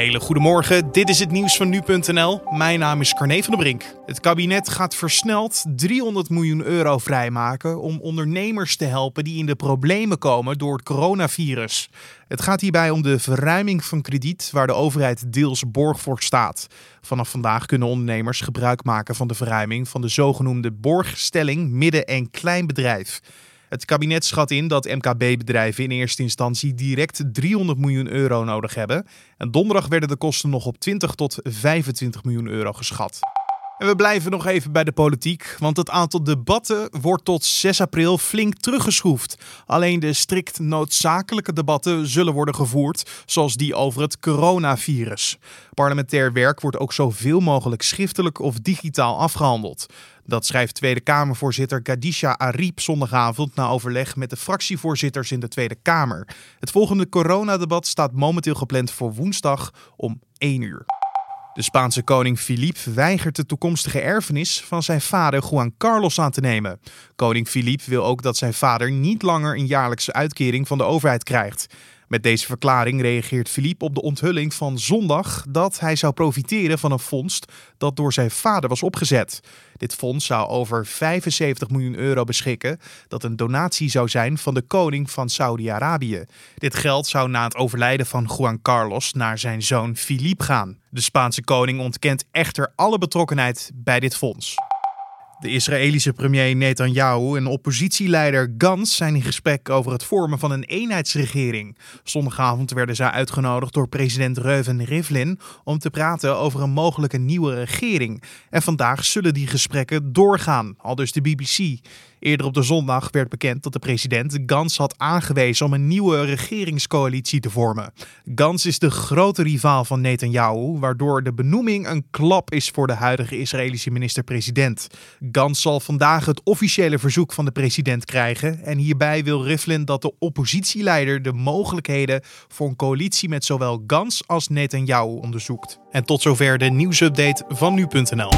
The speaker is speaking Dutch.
hele goede morgen. Dit is het nieuws van nu.nl. Mijn naam is Carne van der Brink. Het kabinet gaat versneld 300 miljoen euro vrijmaken om ondernemers te helpen die in de problemen komen door het coronavirus. Het gaat hierbij om de verruiming van krediet waar de overheid deels borg voor staat. Vanaf vandaag kunnen ondernemers gebruik maken van de verruiming van de zogenoemde borgstelling midden- en kleinbedrijf. Het kabinet schat in dat MKB-bedrijven in eerste instantie direct 300 miljoen euro nodig hebben. En donderdag werden de kosten nog op 20 tot 25 miljoen euro geschat. En we blijven nog even bij de politiek, want het aantal debatten wordt tot 6 april flink teruggeschroefd. Alleen de strikt noodzakelijke debatten zullen worden gevoerd, zoals die over het coronavirus. Parlementair werk wordt ook zoveel mogelijk schriftelijk of digitaal afgehandeld. Dat schrijft Tweede Kamervoorzitter Kadisha Ariep zondagavond na overleg met de fractievoorzitters in de Tweede Kamer. Het volgende coronadebat staat momenteel gepland voor woensdag om 1 uur. De Spaanse koning Philippe weigert de toekomstige erfenis van zijn vader Juan Carlos aan te nemen. Koning Philippe wil ook dat zijn vader niet langer een jaarlijkse uitkering van de overheid krijgt. Met deze verklaring reageert Philippe op de onthulling van zondag dat hij zou profiteren van een fonds dat door zijn vader was opgezet. Dit fonds zou over 75 miljoen euro beschikken, dat een donatie zou zijn van de koning van Saudi-Arabië. Dit geld zou na het overlijden van Juan Carlos naar zijn zoon Philippe gaan. De Spaanse koning ontkent echter alle betrokkenheid bij dit fonds. De Israëlische premier Netanyahu en oppositieleider Gans zijn in gesprek over het vormen van een eenheidsregering. Zondagavond werden zij uitgenodigd door president Reuven Rivlin om te praten over een mogelijke nieuwe regering. En vandaag zullen die gesprekken doorgaan, al dus de BBC. Eerder op de zondag werd bekend dat de president Gans had aangewezen om een nieuwe regeringscoalitie te vormen. Gans is de grote rivaal van Netanyahu, waardoor de benoeming een klap is voor de huidige Israëlische minister-president. Gans zal vandaag het officiële verzoek van de president krijgen en hierbij wil Rivlin dat de oppositieleider de mogelijkheden voor een coalitie met zowel Gans als Netanyahu onderzoekt. En tot zover de nieuwsupdate van nu.nl.